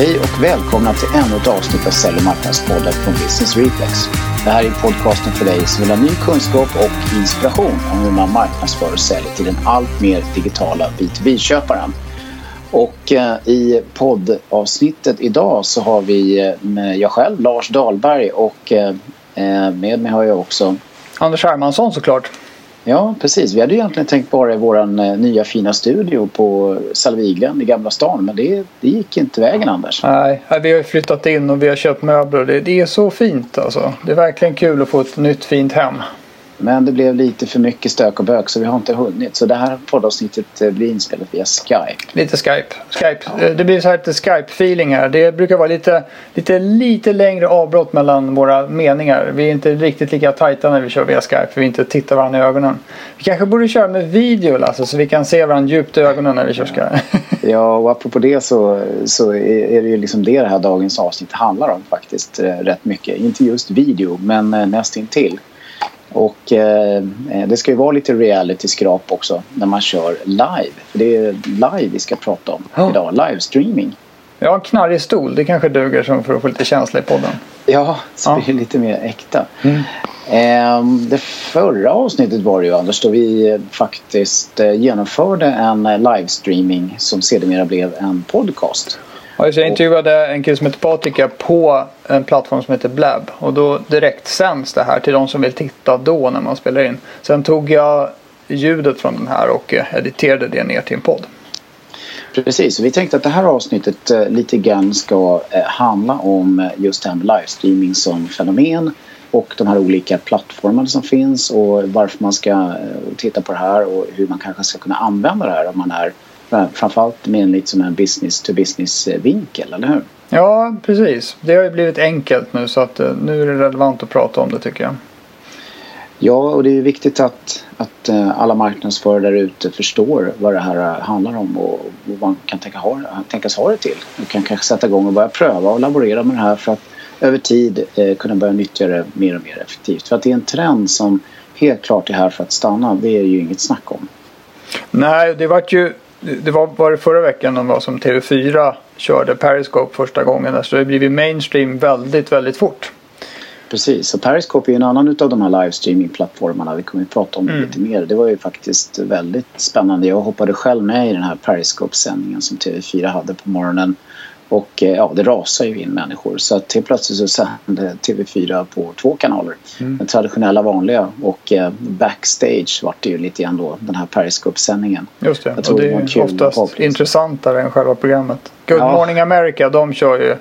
Hej och välkomna till ännu ett avsnitt av Sälj och marknadspodden från Business Reflex. Det här är podcasten för dig som vill ha ny kunskap och inspiration om hur man marknadsför och säljer till den allt mer digitala B2B-köparen. Och eh, i poddavsnittet idag så har vi eh, jag själv, Lars Dahlberg och eh, med mig har jag också Anders Hermansson såklart. Ja, precis. Vi hade egentligen tänkt vara i vår eh, nya fina studio på Salviglen i Gamla stan. Men det, det gick inte vägen, Anders. Nej, vi har flyttat in och vi har köpt möbler. Det, det är så fint alltså. Det är verkligen kul att få ett nytt fint hem. Men det blev lite för mycket stök och bök så vi har inte hunnit. Så det här poddavsnittet eh, blir inspelat via Skype. Lite Skype. Skype. Ja. Eh, det blir så här lite Skype-feeling här. Det brukar vara lite, lite, lite längre avbrott mellan våra meningar. Vi är inte riktigt lika tajta när vi kör via Skype för vi inte tittar varandra i ögonen. Vi kanske borde köra med video alltså, så vi kan se varandra djupt i ögonen när vi kör Skype. ja, och apropå det så, så är det ju liksom det det här dagens avsnitt handlar om faktiskt. Eh, rätt mycket. Inte just video men nästintill. Och eh, det ska ju vara lite reality-skrap också när man kör live. För det är live vi ska prata om oh. idag, livestreaming. Ja, knarrig stol, det kanske duger som för att få lite känsla i podden. Ja, så ja. blir det lite mer äkta. Mm. Eh, det förra avsnittet var det ju Anders då vi faktiskt eh, genomförde en livestreaming som sedermera blev en podcast. Ja, jag intervjuade en kille som heter Patrik på en plattform som heter Blab. Och då direkt sänds det här till de som vill titta då när man spelar in. Sen tog jag ljudet från den här och eh, editerade det ner till en podd. Precis, vi tänkte att det här avsnittet eh, lite grann ska eh, handla om just det här med livestreaming som fenomen och de här olika plattformarna som finns och varför man ska titta på det här och hur man kanske ska kunna använda det här om man är framförallt med en lite som en business to business vinkel, eller hur? Ja, precis. Det har ju blivit enkelt nu så att eh, nu är det relevant att prata om det tycker jag. Ja, och det är viktigt att, att eh, alla marknadsförare där ute förstår vad det här handlar om och vad man kan tänka ha, tänkas ha det till. Man kan kanske sätta igång och börja pröva och laborera med det här för att över tid eh, kunna börja nyttja det mer och mer effektivt. För att det är en trend som helt klart är här för att stanna. Det är ju inget snack om. Nej, det vart ju det var, var det förra veckan de var som TV4 körde Periscope första gången. Så det blivit mainstream väldigt, väldigt fort. Precis, och Periscope är en annan av de här livestreaming-plattformarna. Vi kommer att prata om det mm. lite mer. Det var ju faktiskt väldigt spännande. Jag hoppade själv med i den här Periscope-sändningen som TV4 hade på morgonen och eh, ja, det rasar ju in människor så att helt plötsligt så sände TV4 på två kanaler. Mm. Den traditionella vanliga och eh, backstage vart det ju lite grann då den här Periscope-sändningen. Just det, och det är det oftast intressantare än själva programmet. Good ja. Morning America, de kör ju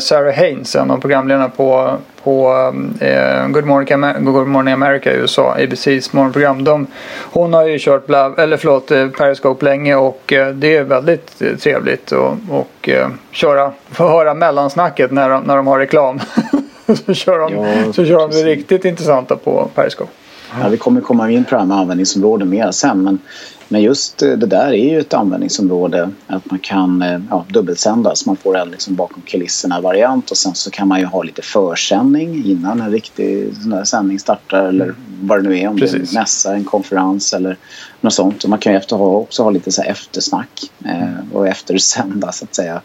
Sarah Haynes, en av programledarna på, på eh, Good, Morning, Good Morning America i USA, ABCs morgonprogram. De, hon har ju kört Blab, eller förlåt, eh, Periscope länge och eh, det är väldigt eh, trevligt att och, eh, köra, få höra mellansnacket när de, när de har reklam. så kör de, ja, så kör de det riktigt intressanta på Periscope. Ja, vi kommer komma in på det här med användningsområden mer sen men men just eh, det där är ju ett användningsområde att man kan eh, ja, dubbelsända så man får en liksom bakom kulisserna variant och sen så kan man ju ha lite försändning innan en riktig sån sändning startar eller vad det nu är om Precis. det är en mässa, en konferens eller något sånt. Och man kan ju efter, också ha lite så eftersnack eh, och eftersända så att säga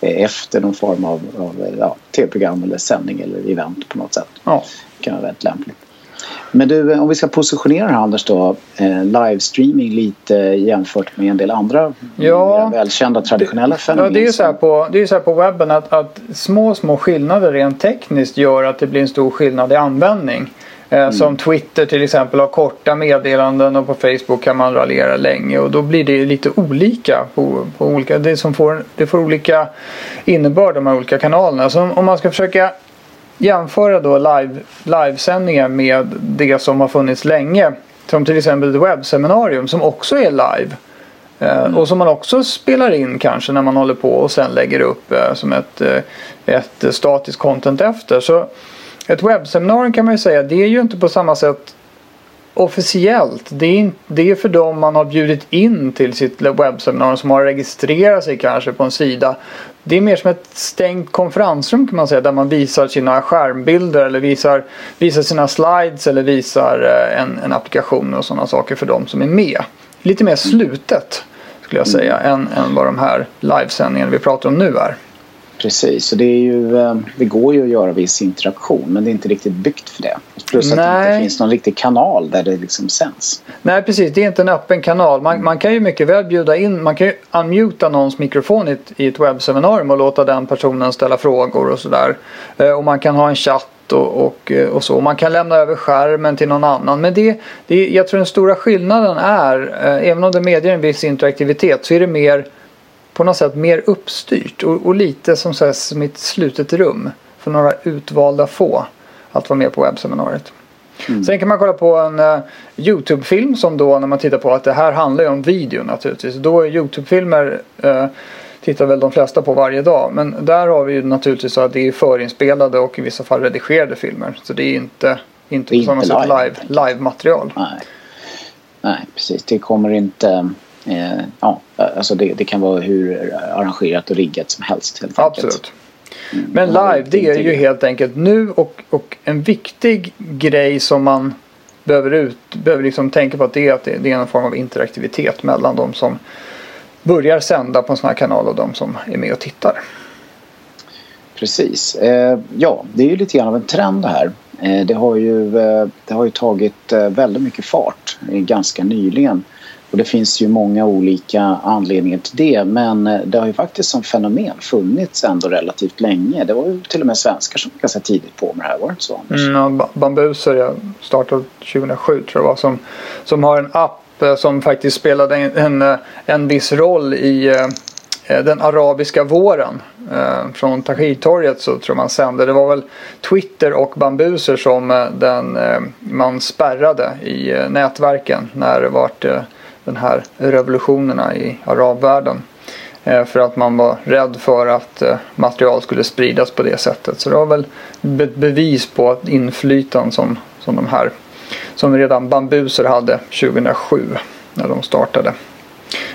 eh, efter någon form av, av ja, tv-program eller sändning eller event på något sätt. Ja. Det kan vara väldigt lämpligt. Men du, om vi ska positionera här Anders då, eh, livestreaming lite jämfört med en del andra ja, välkända traditionella fenomen. Ja, det är ju så här på, det är så här på webben att, att små, små skillnader rent tekniskt gör att det blir en stor skillnad i användning. Eh, mm. Som Twitter till exempel har korta meddelanden och på Facebook kan man raljera länge och då blir det lite olika. På, på olika det, som får, det får olika innebörd de här olika kanalerna. Så om man ska försöka jämföra då live, livesändningar med det som har funnits länge. Som till exempel ett webbseminarium som också är live. Eh, mm. Och som man också spelar in kanske när man håller på och sen lägger upp eh, som ett, eh, ett statiskt content efter. Så ett webbseminarium kan man ju säga, det är ju inte på samma sätt officiellt. Det är, det är för dem man har bjudit in till sitt webbseminarium som har registrerat sig kanske på en sida. Det är mer som ett stängt konferensrum kan man säga där man visar sina skärmbilder eller visar, visar sina slides eller visar eh, en, en applikation och sådana saker för dem som är med. Lite mer slutet skulle jag säga än, än vad de här livesändningarna vi pratar om nu är. Precis, och det, är ju, eh, det går ju att göra viss interaktion men det är inte riktigt byggt för det. Plus att Nej. det inte finns någon riktig kanal där det liksom sänds. Nej precis, det är inte en öppen kanal. Man, mm. man kan ju mycket väl bjuda in, man kan ju unmuta någons mikrofon i ett, i ett webbseminarium och låta den personen ställa frågor och sådär. Eh, och man kan ha en chatt och, och, eh, och, så. Man kan lämna över skärmen till någon annan. Men det, det, jag tror den stora skillnaden är, även om det medger en viss interaktivitet, så är det mer på något sätt mer uppstyrt och, och lite som, så här, som ett slutet rum för några utvalda få att vara med på webbseminariet. Mm. Sen kan man kolla på en uh, Youtube-film som då när man tittar på att det här handlar ju om video naturligtvis. Då är Youtube-filmer uh, tittar väl de flesta på varje dag. Men där har vi ju naturligtvis så att det är förinspelade och i vissa fall redigerade filmer. Så det är inte, inte på samma sätt live, live-material. Nej. Nej, precis. Det kommer inte eh, ja, alltså det, det, kan vara hur arrangerat och riggat som helst. Helt Absolut. Mm. Men live det är ju helt enkelt nu och, och en viktig grej som man behöver, ut, behöver liksom tänka på att det är att det, det är en form av interaktivitet mellan de som börjar sända på en sån här kanal och de som är med och tittar. Precis. Eh, ja, det är ju lite grann av en trend det här. Eh, det, har ju, eh, det har ju tagit eh, väldigt mycket fart ganska nyligen. Och det finns ju många olika anledningar till det men eh, det har ju faktiskt som fenomen funnits ändå relativt länge. Det var ju till och med svenskar som var ganska tidigt på med det här, var det inte så Anders? Mm, Bambuser jag startade 2007 tror jag var som, som har en app eh, som faktiskt spelade en, en, eh, en viss roll i den arabiska våren. Från Tahrirtorget så tror man sände. Det var väl Twitter och Bambuser som den, man spärrade i nätverken när det vart den här revolutionerna i arabvärlden. Eh, för att man var rädd för att eh, material skulle spridas på det sättet. Så det var väl ett bevis på att inflytande som, som de här som redan bambuser hade 2007 när de startade.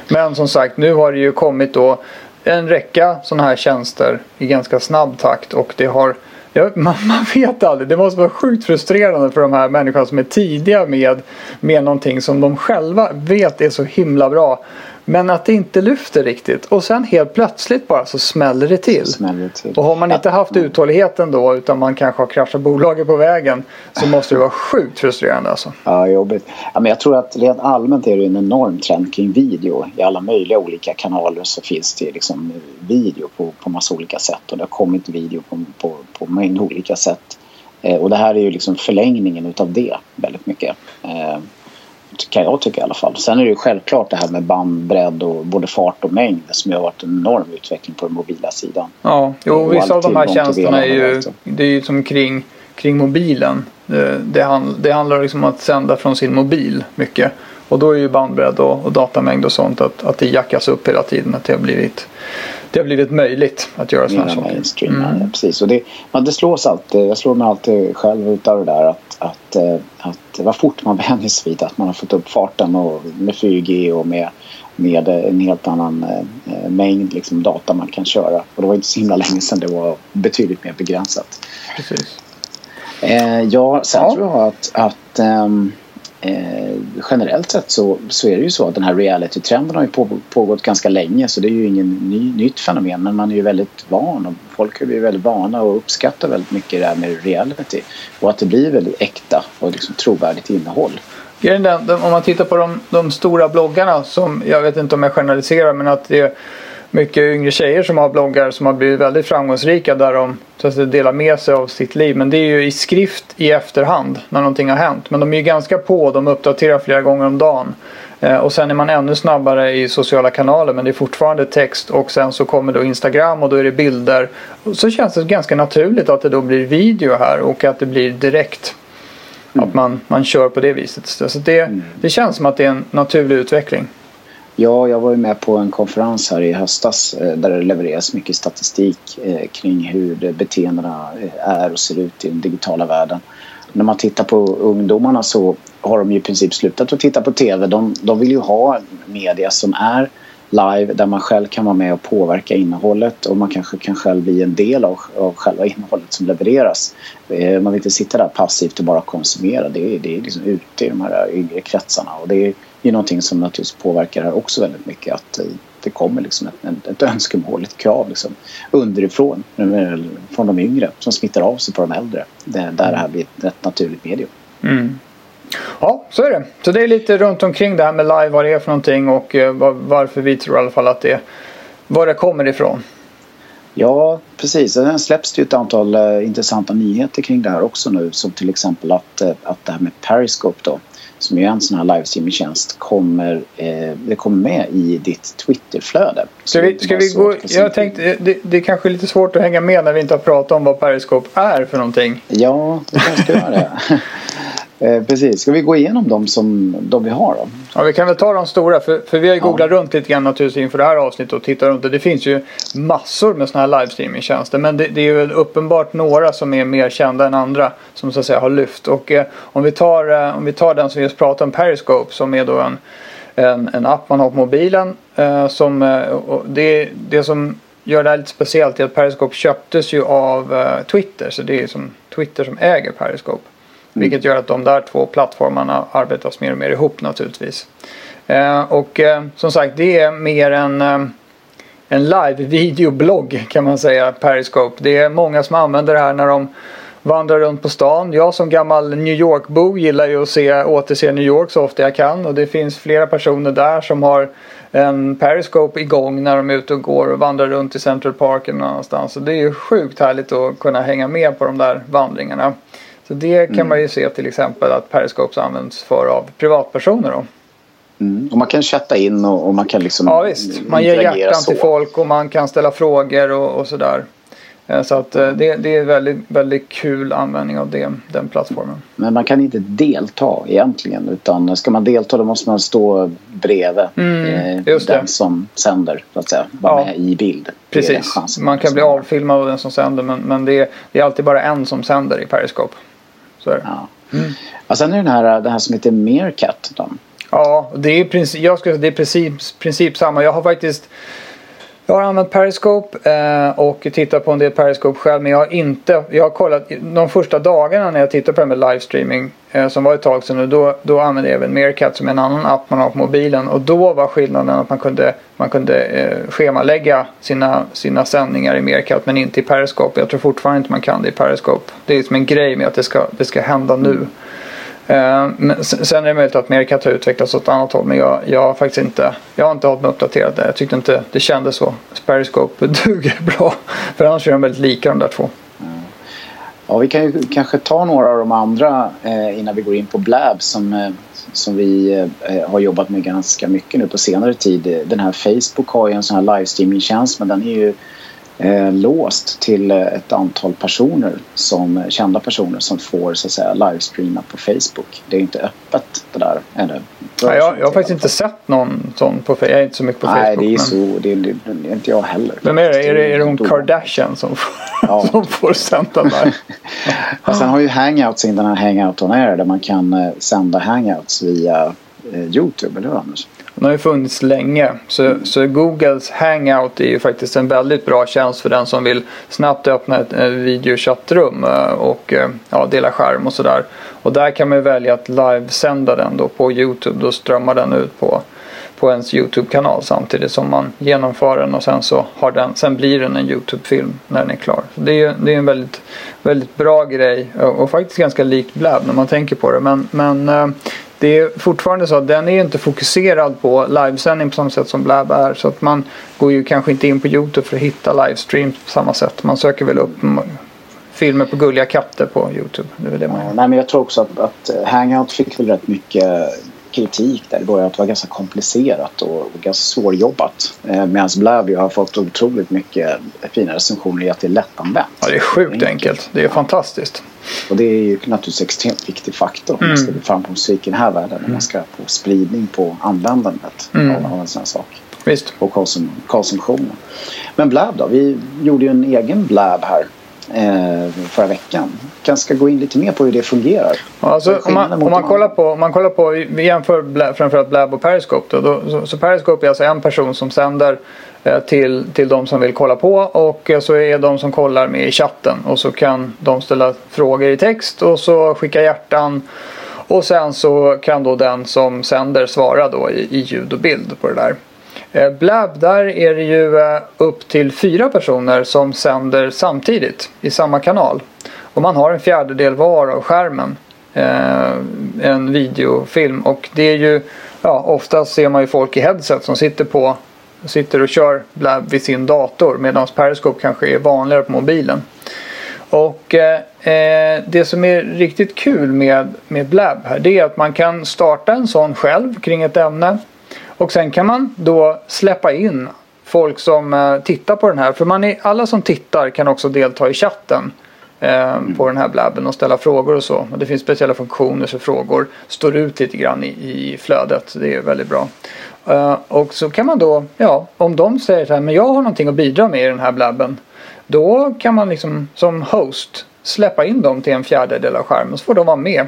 Men som sagt nu har det ju kommit då en räcka sådana här tjänster i ganska snabb takt och det har Ja, man, man, vet aldrig. Det måste vara sjukt frustrerande för de här människorna som är tidiga med, med någonting som de själva vet är så himla bra. Men att det inte lyfter riktigt. Och sen helt plötsligt bara så smäller det till. Smäller till. Och har man inte haft uthålligheten då utan man kanske har kraschat bolaget på vägen så måste det vara sjukt frustrerande alltså. Ja, jobbigt. Ja, men jag tror att rent allmänt är det en enorm trend kring video. I alla möjliga olika kanaler så finns det liksom video på, på massa olika sätt och det har kommit video på, på, på mängd olika sätt. Eh, och det här är ju liksom förlängningen utav det väldigt mycket. Eh, kan jag tycka i alla fall. Sen är det ju självklart det här med bandbredd och både fart och mängd som har varit en enorm utveckling på den mobila sidan. Ja, jo, vissa av de här tjänsterna är ju, det är ju som kring, kring mobilen. Det, det, det handlar liksom om att sända från sin mobil mycket. Och då är ju bandbredd och, och datamängd och sånt att, att det jackas upp hela tiden. Att det har blivit, det har blivit möjligt att göra sådana saker. Mm. precis. Och det, man, det slås alltid, jag slår mig alltid själv utav det där att, att, eh, att vad fort man vänjs vid att man har fått upp farten och med 4G och med med en helt annan eh, mängd liksom, data man kan köra. Och det var inte så himla länge sedan det var betydligt mer begränsat. Precis. Eh, ja, sen ja. tror jag att, att um, eh, generellt sett så, så är det ju så att den här reality-trenden har ju på, pågått ganska länge så det är ju inget ny, nytt fenomen men man är ju väldigt van och folk är ju väldigt vana och uppskattar väldigt mycket det här med reality och att det blir väldigt äkta och liksom trovärdigt innehåll. Om man tittar på de, de stora bloggarna som jag vet inte om jag generaliserar men att det är mycket yngre tjejer som har bloggar som har blivit väldigt framgångsrika där de så att säga, delar med sig av sitt liv. Men det är ju i skrift i efterhand när någonting har hänt. Men de är ju ganska på, de uppdaterar flera gånger om dagen. Eh, och sen är man ännu snabbare i sociala kanaler men det är fortfarande text och sen så kommer då Instagram och då är det bilder. Så känns det ganska naturligt att det då blir video här och att det blir direkt. Mm. Att man, man kör på det viset. Så det, mm. det känns som att det är en naturlig utveckling. Ja, jag var ju med på en konferens här i höstas eh, där det levereras mycket statistik eh, kring hur beteendena eh, är och ser ut i den digitala världen. När man tittar på ungdomarna så har de ju i princip slutat att titta på TV. De, de vill ju ha media som är live där man själv kan vara med och påverka innehållet och man kanske kan själv bli en del av, av själva innehållet som levereras. Man vill inte sitta där passivt och bara konsumera. Det är, det är liksom ute i de här yngre kretsarna och det är ju någonting som naturligtvis påverkar här också väldigt mycket. Att det kommer liksom ett, ett önskemål, ett krav liksom, underifrån från de yngre som smittar av sig på de äldre. Det, där det här blir ett naturligt medium. Mm. Ja, så är det. Så det är lite runt omkring det här med live, vad det är för någonting och eh, varför vi tror i alla fall att det är var det kommer ifrån. Ja, precis. Sen släpps det ju ett antal uh, intressanta nyheter kring det här också nu. Som till exempel att, uh, att det här med Periscope då, som är en sån här livestreamingtjänst, kommer, uh, det kommer med i ditt Twitterflöde. Ska vi, ska vi gå, jag tänkte, det, det är kanske är lite svårt att hänga med när vi inte har pratat om vad Periscope är för någonting. Ja, det kanske ska göra det. Eh, precis. Ska vi gå igenom dem som de vi har då? Ja, vi kan väl ta de stora. För, för vi har ju googlat ja. runt lite grann naturligtvis inför det här avsnittet och tittat runt. Det finns ju massor med sådana här livestreamingtjänster. Men det, det, är ju uppenbart några som är mer kända än andra. Som så att säga har lyft. Och eh, om, vi tar, eh, om vi tar den som vi just pratade om, Periscope. Som är då en, en, en app man har på mobilen. Eh, som, eh, det, det som gör det här lite speciellt är att Periscope köptes ju av Twitter. Så det är som Twitter som äger Periscope. Mm. Vilket gör att de där två plattformarna arbetas mer och mer ihop naturligtvis. Eh, och eh, som sagt det är mer en, eh, en live-videoblogg kan man säga, Periscope. Det är många som använder det här när de vandrar runt på stan. Jag som gammal New York-bo gillar ju att se, återse New York så ofta jag kan. Och det finns flera personer där som har en Periscope igång när de är ute och går och vandrar runt i Central Park eller någonstans. Så det är ju sjukt härligt att kunna hänga med på de där vandringarna. Så det kan mm. man ju se till exempel att Periscope används för av privatpersoner. Då. Mm. Och man kan chatta in och, och man kan liksom Ja visst, man ger hjärtan så. till folk och man kan ställa frågor och, och sådär. Eh, så att eh, det, det är väldigt, väldigt kul användning av det, den plattformen. Men man kan inte delta egentligen utan ska man delta då måste man stå bredvid mm, eh, den som sänder så att säga. Vara ja, med i bild. Precis, man kan bli avfilmad av den som sänder men, men det, är, det är alltid bara en som sänder i Periscope. Så är det. Ja. Mm. Och sen är det den här, den här som heter Meerkat. Då. Ja, det är, princip, jag skulle, det är princip, princip samma. Jag har faktiskt jag har använt Periscope eh, och tittat på en del Periscope själv men jag har inte, jag har kollat de första dagarna när jag tittade på det med livestreaming eh, som var ett tag sedan och då, då använde jag även Meerkat som en annan app man har på mobilen och då var skillnaden att man kunde, man kunde eh, schemalägga sina, sina sändningar i Meerkat men inte i Periscope. Jag tror fortfarande inte man kan det i Periscope. Det är som en grej med att det ska, det ska hända nu. Eh, men sen är det möjligt att Meerkat har utvecklats åt ett annat håll men jag, jag har faktiskt inte Jag har inte hållit mig uppdaterad där. Jag tyckte inte det kändes så. Periscope duger bra. För annars är de väldigt lika de där två. Ja, vi kan ju kanske ta några av de andra eh, innan vi går in på Blab som, eh, som vi eh, eh har jobbat med ganska mycket nu på senare tid. Den här Facebook har ju en sån här livestreamingtjänst men den är ju eh, låst till eh, ett antal personer som kända personer som får så att säga livestreama på Facebook. Det är inte öppet det där ännu. Ja, jag, jag har faktiskt inte sett någon sån på Facebook. Jag är inte så mycket på Nej, Facebook. Nej, det är så. Det är, det är inte jag heller. Vem är det? Är det, är det hon Kardashian som, ja. som får sända där? sen har ju Hangouts in den här Hangout on Air där man kan eh, sända Hangouts via eh, Eh, Youtube, eller hur Anders? Den har ju funnits länge. Så, så Googles Hangout är ju faktiskt en väldigt bra tjänst för den som vill snabbt öppna ett, eh, videochattrum eh, och eh, ja, dela skärm och sådär. Och där kan man välja att livesända den då på Youtube. Då strömmar den ut på, på ens Youtube-kanal samtidigt som man genomför den och sen så har den, sen blir den en Youtube-film när den är klar. Så det är, det är en väldigt, väldigt bra grej och, och faktiskt ganska likt Blab när man tänker på det. Men, men eh, det är fortfarande så att den är inte fokuserad på livesändning på samma sätt som Blab är. Så att man går ju kanske inte in på Youtube för att hitta livestreams på samma sätt. Man söker väl upp filmer på gulliga katter på Youtube. Det är det man Nej, men jag tror också att, att eh, Hangout fick väl rätt mycket kritik där i början att det var ganska komplicerat och, ganska svårjobbat. Eh, Medan Blab har fått otroligt mycket fina recensioner i att det är lättanvänt. Ja, det är sjukt enkelt. enkelt. Det är fantastiskt. Och det är ju naturligtvis en extremt viktig faktor om mm. man ska bli framgångsrik i den här världen. Mm. man ska få spridning på användandet mm. av, en sån här sak. Visst. Och konsum konsumtionen. Men Blab då? Vi gjorde ju en egen Blab här förra veckan. Kanske ska gå in lite mer på hur det fungerar. Alltså, om, man, om, man kollar på, om man kollar på, vi jämför framförallt Blab och Periscope. Då, då, så, så Periscope är alltså en person som sänder eh, till, till de som vill kolla på och eh, så är de som kollar med i chatten och så kan de ställa frågor i text och så skicka hjärtan och sen så kan då den som sänder svara då i, i ljud och bild på det där. Eh, blab, där är det ju eh, upp till fyra personer som sänder samtidigt i samma kanal. Och man har en fjärdedel var av skärmen. Eh, en videofilm och det är ju, ja oftast ser man ju folk i headset som sitter på sitter och kör Blab vid sin dator medan Periscope kanske är vanligare på mobilen. Och eh, det som är riktigt kul med, med Blab här det är att man kan starta en sån själv kring ett ämne. Och sen kan man då släppa in folk som eh, tittar på den här. För man är, alla som tittar kan också delta i chatten eh, på den här blabben och ställa frågor och så. Det finns speciella funktioner så frågor står ut lite grann i, i flödet. Det är väldigt bra. Uh, och så kan man då, ja, om de säger så här, men jag har någonting att bidra med i den här blabben. Då kan man liksom som host släppa in dem till en fjärdedel av skärmen så får de vara med.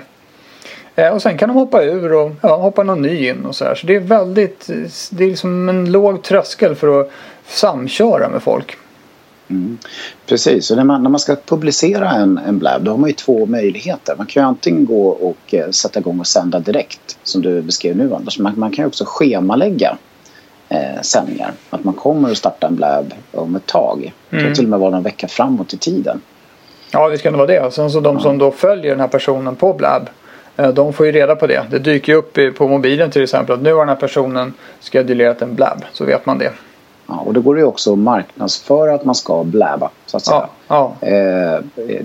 Uh, och sen kan de hoppa ur och ja, hoppa någon ny in och så här. Så det är väldigt, det är liksom en låg tröskel för att samköra med folk. Mm. Precis, och när man, när man ska publicera en, en blab då har man ju två möjligheter. Man kan ju antingen gå och eh, sätta igång och sända direkt som du beskrev nu Anders. Man, man kan ju också schemalägga eh, sändningar. Att man kommer att starta en blab om ett tag. Mm. Det kan till och med vara någon vecka framåt i tiden. Ja, det ska nog vara det. Sen så de som då följer den här personen på blab eh, de får ju reda på det. Det dyker ju upp på mobilen till exempel att nu har den här personen schedulerat en blab. Så vet man det. Ja, och då går det också att marknadsföra att man ska bläba så att säga. Ja, ja. Eh,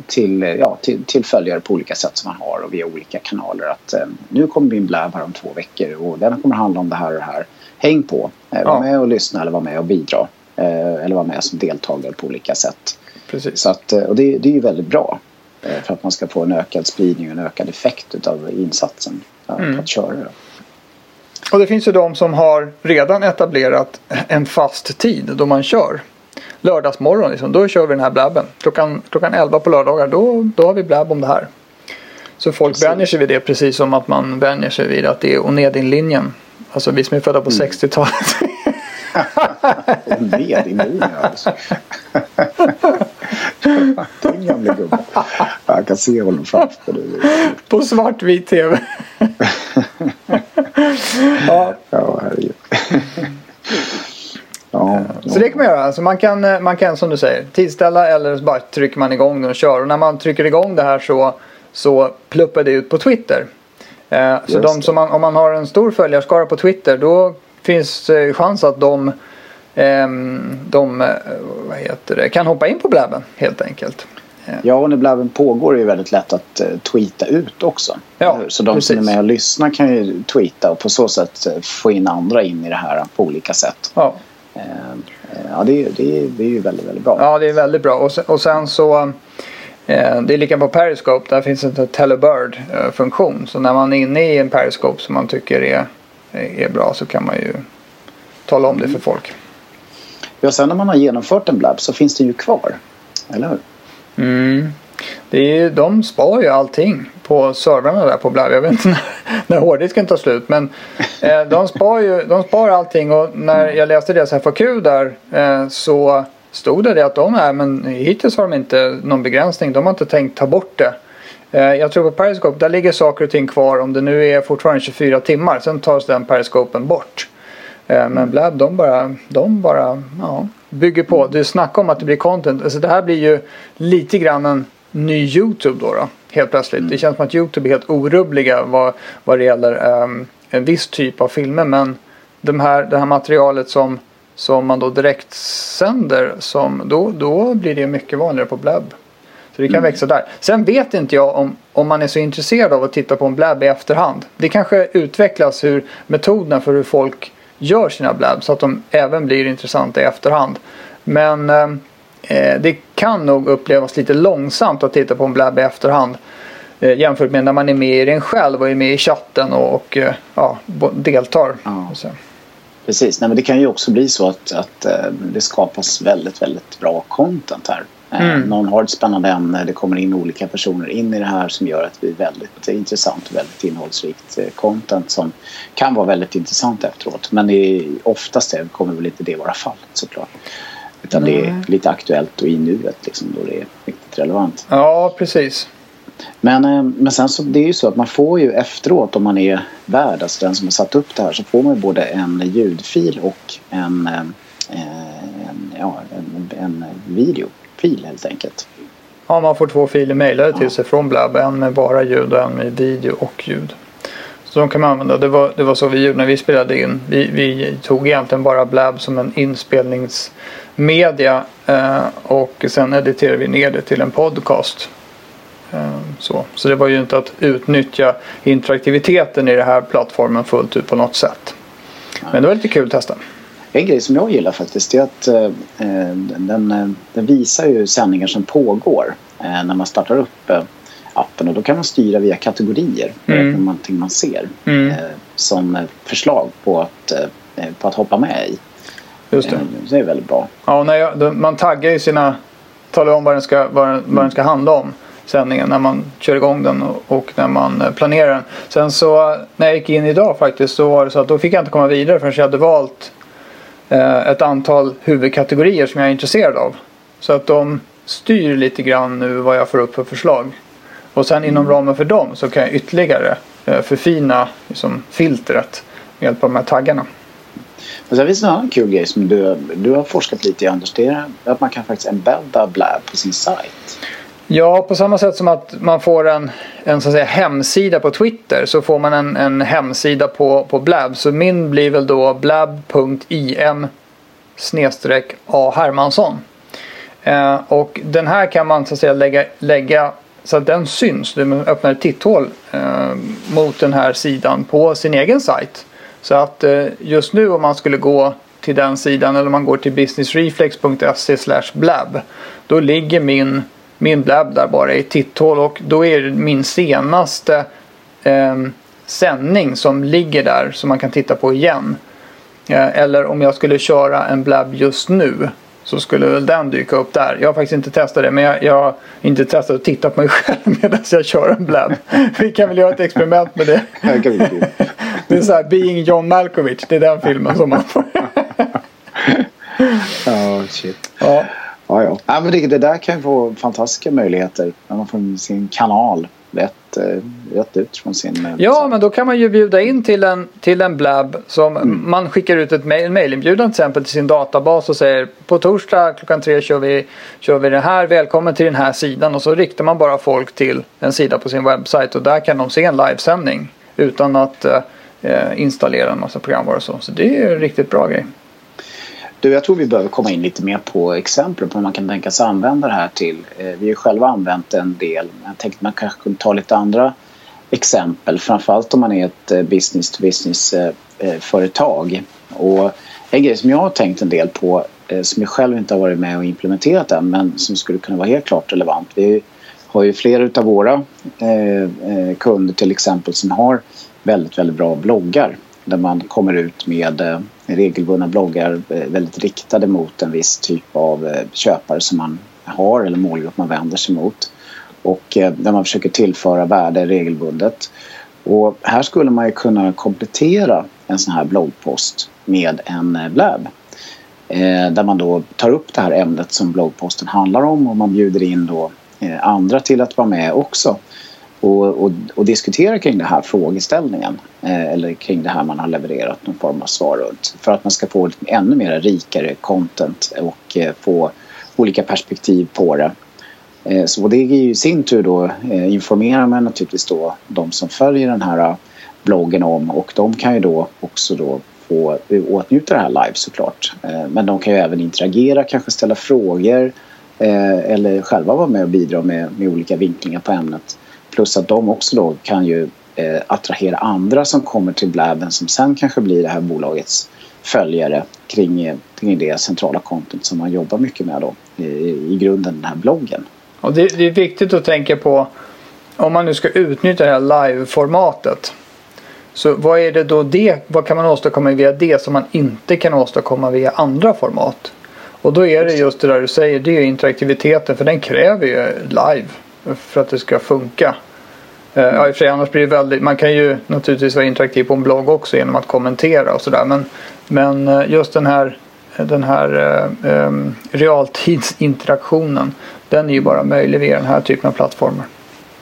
till, ja, till, till följare på olika sätt som man har och via olika kanaler. Att eh, nu kommer min bläb här om två veckor och den kommer handla om det här och det här. Häng på! Eh, var med och lyssna eller var med och bidra. Eh, eller var med som deltagare på olika sätt. Precis. Så att, eh, och det, det är ju väldigt bra. Eh, för att man ska få en ökad spridning och en ökad effekt av insatsen. Mm. För att köra det. Och det finns ju de som har redan etablerat en fast tid då man kör. Lördagsmorgon liksom, då kör vi den här blabben. Klockan, klockan 11 på lördagar då, då har vi blabb om det här. Så folk precis. vänjer sig vid det precis som att man vänjer sig vid att det är Onedin-linjen. Alltså vi som är födda på mm. 60-talet. Onedin-linjen alltså. Den gamle gubben. Jag kan se honom framför dig. På svartvit tv. ja. ja, herregud. Ja, så det kan man göra. Alltså man, kan, man kan som du säger tidställa eller så bara trycker man igång den och kör. Och när man trycker igång det här så, så pluppar det ut på Twitter. Eh, så de som man, om man har en stor följarskara på Twitter då finns eh, chans att de, eh, de eh, det, kan hoppa in på blabben helt enkelt. Ja, och när blabben pågår är det väldigt lätt att uh, tweeta ut också. Ja, så de precis. som är med och lyssnar kan ju tweeta och på så sätt få in andra in i det här på olika sätt. Ja, uh, ja det, det, det är ju väldigt, väldigt bra. Ja, det är väldigt bra. Och sen, och sen så det är lika på Periscope. Där finns en telebird-funktion. Så när man är inne i en Periscope som man tycker är, är bra så kan man ju tala om det för folk. Ja, sen när man har genomfört en blab så finns det ju kvar. Eller hur? Mm. Det är, de spar ju allting på servrarna där på Blab. Jag vet inte när, när hårddisken tar slut. Men eh, de, spar ju, de spar allting och när jag läste deras FAQ där eh, så stod det, att de är men hittills har de inte någon begränsning. De har inte tänkt ta bort det. Eh, jag tror på Periscope där ligger saker och ting kvar om det nu är fortfarande 24 timmar. Sen tas den periskopen bort. Eh, men Blab de bara, de bara ja, bygger på. Du snackar om att det blir content. Alltså det här blir ju lite grann en ny YouTube då. då helt plötsligt. Mm. Det känns som att YouTube är helt orubbliga vad, vad det gäller um, en viss typ av filmer. Men de här, det här materialet som, som man då direkt sänder som, då, då blir det mycket vanligare på Blab. Så det kan mm. växa där. Sen vet inte jag om, om man är så intresserad av att titta på en Blab i efterhand. Det kanske utvecklas hur metoderna för hur folk gör sina blabs så att de även blir intressanta i efterhand. Men eh, eh, det kan nog upplevas lite långsamt att titta på en blab i efterhand. Eh, jämfört med när man är med i den själv och är med i chatten och, och eh, ja, deltar. Ja. Precis, Nej, men det kan ju också bli så att, att eh, det skapas väldigt, väldigt bra content här. Eh, mm. Någon har ett spännande ämne, det kommer in olika personer in i det här som gör att det blir väldigt intressant och väldigt innehållsrikt eh, content som kan vara väldigt intressant efteråt. Men det oftast kommer väl inte det vara fallet såklart. Utan mm. det är lite aktuellt och i nuet liksom, då det är riktigt relevant. Ja, precis. Men, eh, men sen så det är ju så att man får ju efteråt om man är värd, alltså den som har satt upp det här, så får man både en ljudfil och en, en, ja, en, en videofil helt enkelt. Ja, man får två filer mejlade till sig från Blab. En med bara ljud och en med video och ljud. Så de kan man använda. Det var, det var så vi gjorde när vi spelade in. Vi, vi tog egentligen bara Blab som en inspelningsmedia eh, och sen editerade vi ner det till en podcast. Eh, så. så det var ju inte att utnyttja interaktiviteten i den här plattformen fullt ut på något sätt. Men det var lite kul att testa. En grej som jag gillar faktiskt är att eh, den, eh, den, visar ju sändningar som pågår eh, när man startar upp eh, appen och då kan man styra via kategorier mm. någonting man ser mm. eh, som förslag på att, eh, på att hoppa med i. Just det. Eh, det är väldigt bra. Ja, när jag, man taggar ju sina, talar om vad den ska, vad den, vad den ska handla om sändningen när man kör igång den och, när man eh, planerar den. Sen så när jag gick in idag faktiskt så var det så att då fick jag inte komma vidare förrän jag hade valt eh, ett antal huvudkategorier som jag är intresserad av. Så att de styr lite grann nu vad jag får upp för förslag. Och sen inom mm. ramen för dem så kan jag ytterligare eh, förfina liksom, filtret med hjälp av de här taggarna. Men sen finns det en annan kul grej som du, du har forskat lite i Anders. Det är att man kan faktiskt embedda Blab på sin sajt. Ja, på samma sätt som att man får en, en så att säga, hemsida på Twitter så får man en, en hemsida på, på Blab. Så min blir väl då blab.im snedstreck A Hermansson. Eh, och den här kan man så att säga lägga, lägga så att den syns. Du öppnar ett titthål eh, mot den här sidan på sin egen sajt. Så att eh, just nu om man skulle gå till den sidan eller om man går till businessreflex.se blab då ligger min, min blab där bara i titthål och då är det min senaste eh, sändning som ligger där som man kan titta på igen. Eh, eller om jag skulle köra en blab just nu så skulle väl den dyka upp där. Jag har faktiskt inte testat det men jag, jag har inte testat att titta på mig själv medan jag kör en blab. Vi kan väl göra ett experiment med det. det är så här Being John Malkovich. Det är den filmen som man får. oh, shit. Ja. Ja, ja. ja men det, det där kan ju få fantastiska möjligheter när man får sin kanal rätt, eh, rätt ut från sin... Eh, ja, men då kan man ju bjuda in till en, till en blab som mm. man skickar ut ett mail, mailinbjudan till exempel till sin databas och säger på torsdag klockan tre kör vi, kör vi det här, välkommen till den här sidan och så riktar man bara folk till en sida på sin webbsajt och där kan de se en livesändning utan att eh, installera en massa programvaror och så. Så det är ju en riktigt bra grej. Du, jag tror vi behöver komma in lite mer på exempel på hur man kan tänka sig använda det här till. Eh, vi har ju själva använt en del. Jag tänkte man kanske kunde ta lite andra exempel. Framförallt om man är ett eh, business-to-business-företag. Eh, och en grej som jag har tänkt en del på som jag själv inte har varit med och implementerat än men som skulle kunna vara helt klart relevant. Vi har ju flera av våra kunder till exempel som har väldigt, väldigt bra bloggar där man kommer ut med regelbundna bloggar eh, väldigt riktade mot en viss typ av eh, köpare som man har eller målgrupp man vänder sig mot. Och eh, där man försöker tillföra värde regelbundet. Och här skulle man ju kunna komplettera en sån här bloggpost med en blab. Där man då tar upp det här ämnet som bloggposten handlar om och man bjuder in då andra till att vara med också och, och, och, diskutera kring den här frågeställningen eh, eller kring det här man har levererat någon form av svar runt för att man ska få ännu mer rikare content och eh, få olika perspektiv på det. Eh, så det är ju i sin tur då eh, informerar man naturligtvis då de som följer den här eh, bloggen om och de kan ju då också då få åtnjuta det här live såklart. Eh, men de kan ju även interagera, kanske ställa frågor eh, eller själva vara med och bidra med, med olika vinklingar på ämnet. Plus att de också då kan ju eh, attrahera andra som kommer till Blabben som sen kanske blir det här bolagets följare kring, eh, kring det centrala content som man jobbar mycket med då i, i grunden den här bloggen. Och det, det, är viktigt att tänka på om man nu ska utnyttja det här live-formatet. Så vad är det då det, vad kan man åstadkomma via det som man inte kan åstadkomma via andra format? Och då är det just det där du säger, det är interaktiviteten för den kräver ju live för att det ska funka. Eh, ja, i och för sig, annars blir det väldigt, man kan ju naturligtvis vara interaktiv på en blogg också genom att kommentera och sådär. Men, men eh, just den här, den här um, realtidsinteraktionen den är ju bara möjlig via den här typen av plattformar.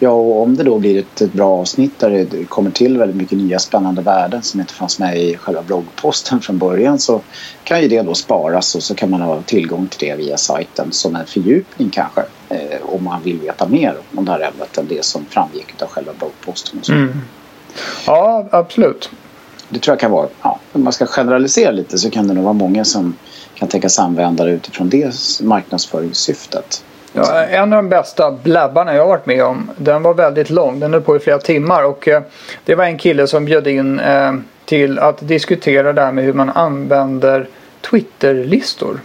Ja, och om det då blir ett, bra avsnitt där det kommer till väldigt mycket nya spännande värden som inte fanns med i själva bloggposten från början så kan ju det då sparas och så kan man ha tillgång till det via sajten som en fördjupning kanske eh, om man vill veta mer om det här ämnet än det som framgick av själva bloggposten. Mm. Ja, absolut. Det tror jag kan vara, ja, om man ska generalisera lite så kan det nog vara många som kan tänkas använda det utifrån det marknadsföringssyftet. Ja, en av de bästa blabbarna jag har varit med om. Den var väldigt lång. Den höll på i flera timmar. Och eh, det var en kille som bjöd in eh, till att diskutera det här med hur man använder Twitterlistor.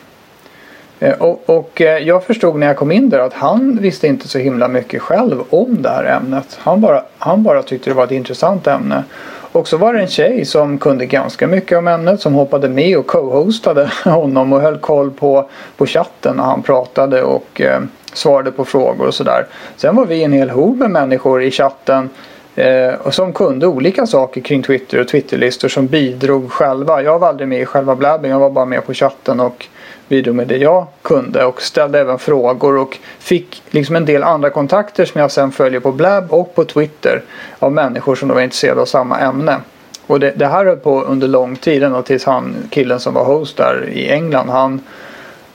Eh, och, och eh, jag förstod när jag kom in där att han visste inte så himla mycket själv om det här ämnet. Han bara, han bara tyckte det var ett intressant ämne. Och så var det en tjej som kunde ganska mycket om ämnet som hoppade med och co-hostade honom och höll koll på, på chatten när han pratade och eh, svarade på frågor och sådär. Sen var vi en hel hop med människor i chatten och som kunde olika saker kring Twitter och Twitterlistor som bidrog själva. Jag var aldrig med i själva blabben, jag var bara med på chatten och bidrog med det jag kunde och ställde även frågor och fick liksom en del andra kontakter som jag sen följer på Blab och på Twitter av människor som då var intresserade av samma ämne. Och det, det här höll på under lång tid ända tills han, killen som var host där i England, han,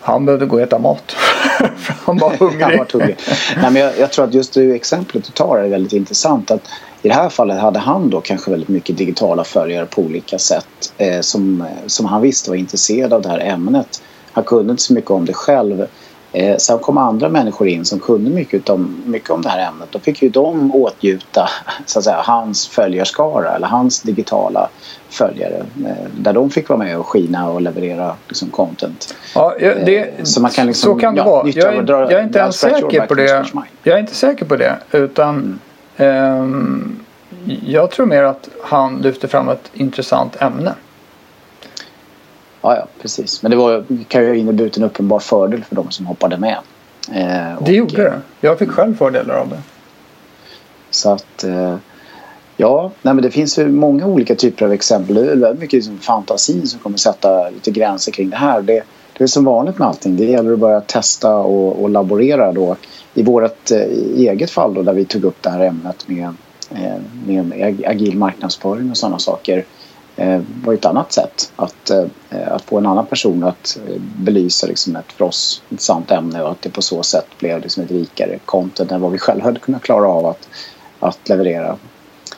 han behövde gå och äta mat. han var hungrig. han var hungrig. Nej, men jag, jag, tror att just det exemplet du tar är väldigt intressant. Att I det här fallet hade han då kanske väldigt mycket digitala följare på olika sätt eh, som, som han visste var intresserad av det här ämnet. Han kunde inte så mycket om det själv. Eh, sen kom andra människor in som kunde mycket om, mycket om det här ämnet. Då fick ju de åtgjuta så att säga, hans följarskara eller hans digitala följare. Eh, där de fick vara med och skina och leverera liksom, content. Ja, det, eh, så, man kan liksom, så kan det ja, vara. Jag är, jag är inte ens säker på det. Jag är inte säker på det. Utan mm. Um, jag tror mer att han lyfter fram ett intressant ämne. Ja, ja, precis. Men det var, kan ju ha inneburit en uppenbar fördel för de som hoppade med. Eh, det gjorde det. Jag fick själv fördelar av det. Så att... Eh, ja, nej, men det finns ju många olika typer av exempel. Det är väldigt mycket liksom fantasi som kommer sätta lite gränser kring det här. Det, det är som vanligt med allting. Det gäller att börja testa och, och laborera då. I vårt eh, eget fall då, där vi tog upp det här ämnet med, eh, med agil marknadsföring och sådana saker eh, var ett annat sätt att, eh, att få en annan person att eh, belysa liksom ett för oss intressant ämne och att det på så sätt blev liksom ett rikare content än vad vi själva hade kunnat klara av att, att leverera.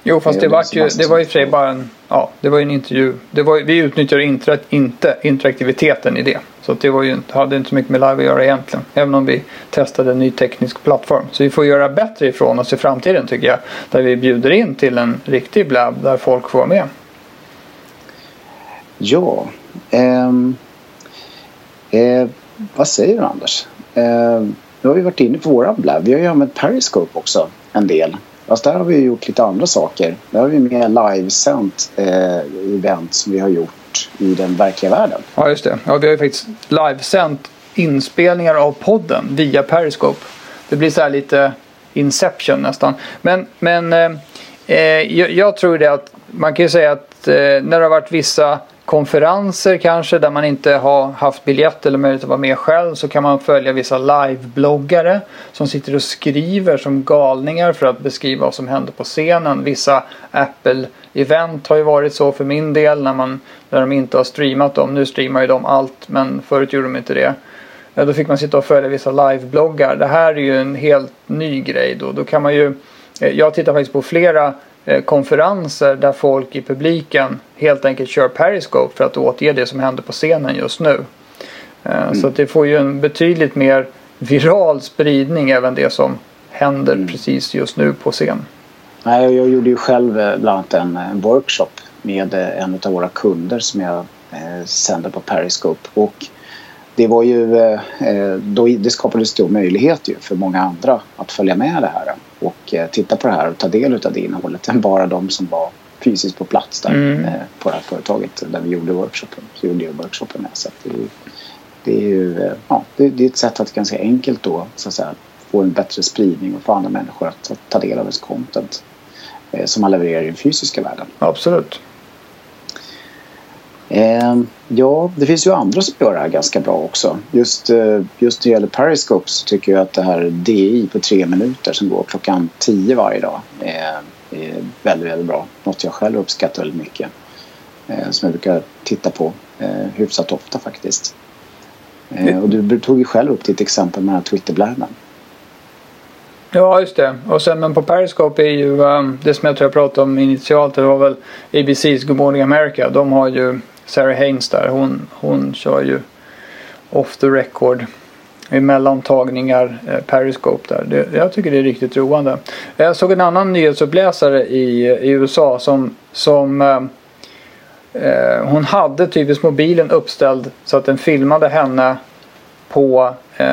Jo fast det, var ju, det var och för sig bara en, ja, det var en intervju. Det var, vi utnyttjade inte, inte interaktiviteten i det. Så det var ju, hade inte så mycket med live att göra egentligen. Även om vi testade en ny teknisk plattform. Så vi får göra bättre ifrån oss i framtiden tycker jag. Där vi bjuder in till en riktig blab där folk får vara med. Ja, eh, eh, vad säger du Anders? Eh, nu har vi varit inne på våra blab. Vi har ju använt Periscope också en del. Fast där har vi gjort lite andra saker. Där har vi med livesänt eh, event som vi har gjort i den verkliga världen. Ja, just det. Ja, vi har ju faktiskt livesänt inspelningar av podden via Periscope. Det blir så här lite Inception nästan. Men, men eh, eh jag, jag, tror det att man kan ju säga att eh, när det har varit vissa konferenser kanske där man inte har haft biljett eller möjlighet att vara med själv så kan man följa vissa livebloggare som sitter och skriver som galningar för att beskriva vad som händer på scenen. Vissa Apple-event har ju varit så för min del när, man, när de inte har streamat dem. Nu streamar ju de allt men förut gjorde de inte det. Då fick man sitta och följa vissa livebloggar. Det här är ju en helt ny grej då. Då kan man ju eh, jag tittar faktiskt på flera konferenser där folk i publiken helt enkelt kör Periscope för att återge det som händer på scenen just nu. Eh, mm. Så det får ju en betydligt mer viral spridning även det som händer mm. precis just nu på scen. Nej, jag gjorde ju själv eh, bland annat en, workshop med en av våra kunder som jag eh, sände på Periscope. Och det var ju, eh, då, det skapade stor möjlighet ju för många andra att följa med det här och eh, titta på det här och ta del av det innehållet än bara de som var fysiskt på plats där mm. eh, på det här företaget där vi gjorde workshopen. Så gjorde jag workshopen med. Så det, är, det är ju eh, ja, det, det, är ett sätt att ganska enkelt då så att säga, få en bättre spridning och få andra människor att, att ta del av ens content eh, som man levererar i den fysiska världen. Absolut. Eh, ja, det finns ju andra som gör det här ganska bra också. Just, eh, just när det gäller Periscope så tycker jag att det här DI på tre minuter som går klockan tio varje dag är, är väldigt, väldigt bra. Något jag själv uppskattar väldigt mycket. Eh, som jag brukar titta på eh, hyfsat ofta faktiskt. Eh, och du tog ju själv upp ditt exempel med Twitterblärmen. Ja, just det. Och sen men på Periscope är ju um, det som jag tror jag pratade om initialt. Det var väl ABC's Good Morning America. De har ju Sarah Haynes där. Hon, hon kör ju off the record i mellantagningar eh, Periscope där. Det, jag tycker det är riktigt roande. Jag såg en annan nyhetsuppläsare i, i USA som, som eh, eh, hon hade typiskt mobilen uppställd så att den filmade henne på eh,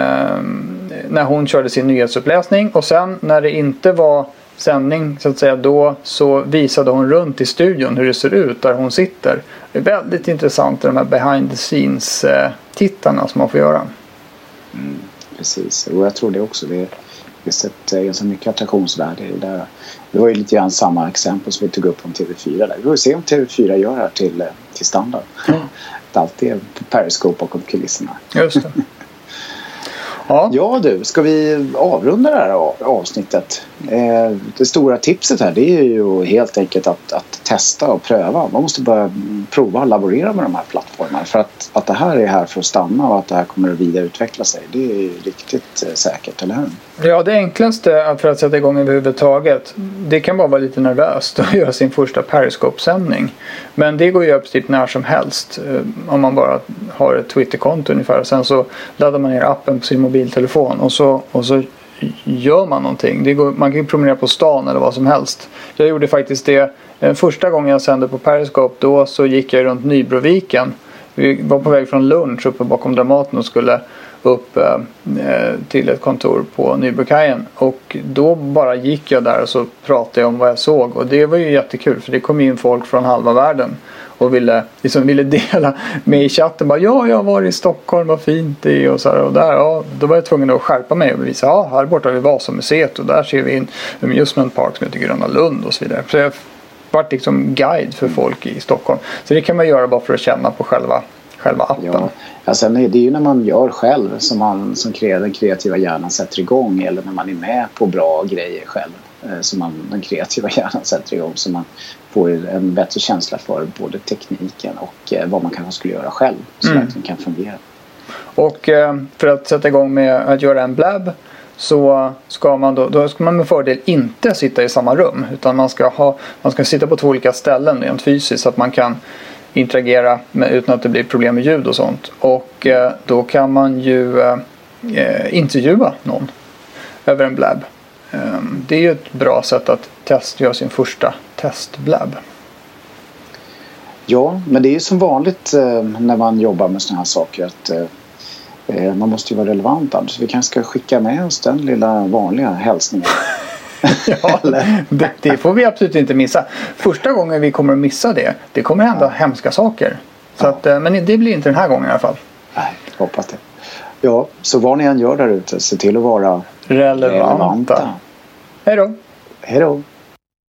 när hon körde sin nyhetsuppläsning och sen när det inte var sändning så att säga då så visade hon runt i studion hur det ser ut där hon sitter. Det är väldigt intressant de här behind the scenes eh, tittarna som man får göra. Mm, precis och jag tror det också. Det finns ett eh, ganska mycket attraktionsvärde i det där. Det var ju lite grann samma exempel som vi tog upp om TV4 där. Vi får se om TV4 gör det här till, eh, till standard. Mm. Att alltid är Periscope bakom kulisserna. Just det. Ja. ja du, ska vi avrunda det här avsnittet? Eh, det stora tipset här det är ju helt enkelt att, att testa och pröva. Man måste börja prova och laborera med de här plattformarna. För att, att det här är här för att stanna och att det här kommer att vidareutveckla sig. Det är riktigt eh, säkert, eller hur? Ja, det enklaste för att sätta igång överhuvudtaget det kan bara vara lite nervöst att göra sin första Periscope-sändning. Men det går ju upp typ när som helst eh, om man bara har ett Twitterkonto ungefär. Sen så laddar man ner appen på sin mobiltelefon och så, och så gör man någonting. Det går, man kan ju promenera på stan eller vad som helst. Jag gjorde faktiskt det eh, första gången jag sände på Periscope. Då så gick jag runt Nybroviken. Vi var på väg från lunch uppe bakom Dramaten och skulle upp eh, eh, till ett kontor på Nybrokajen. Och då bara gick jag där och så pratade jag om vad jag såg. Och det var ju jättekul för det kom in folk från halva världen och ville, liksom ville dela med i chatten. Bara, ja, jag har varit i Stockholm, vad fint det är och så här, och där. Ja, då var jag tvungen att skärpa mig och visa. Ja, här borta har vi Vasamuseet och där ser vi en amusement park som heter Gröna Lund och så vidare. Så jag vart liksom guide för folk i Stockholm. Så det kan man göra bara för att känna på själva, själva appen. Ja. Ja, sen är det ju när man gör själv som, man, som den kreativa hjärnan sätter igång eller när man är med på bra grejer själv eh, som man, den kreativa hjärnan sätter igång så man får en bättre känsla för både tekniken och eh, vad man kanske skulle göra själv som mm. verkligen kan fungera. Och eh, för att sätta igång med att göra en blab så ska man då, då ska man med fördel inte sitta i samma rum utan man ska, ha, man ska sitta på två olika ställen rent fysiskt så att man kan interagera med, utan att det blir problem med ljud och sånt. Och eh, då kan man ju eh, intervjua någon över en blab. Eh, det är ju ett bra sätt att test, göra sin första testblab. Ja, men det är ju som vanligt eh, när man jobbar med sådana här saker att eh, eh, man måste ju vara relevant. Så vi kanske ska skicka med oss den lilla vanliga hälsningen. ja, det, det, får vi absolut inte missa. Första gången vi kommer att missa det, det kommer hända ja. hemska saker. Så att, eh, men det blir inte den här gången i alla fall. Nej, hoppas det. Ja, så vad ni än gör där ute, se till att vara relevanta. relevanta. Hej då. Hej då.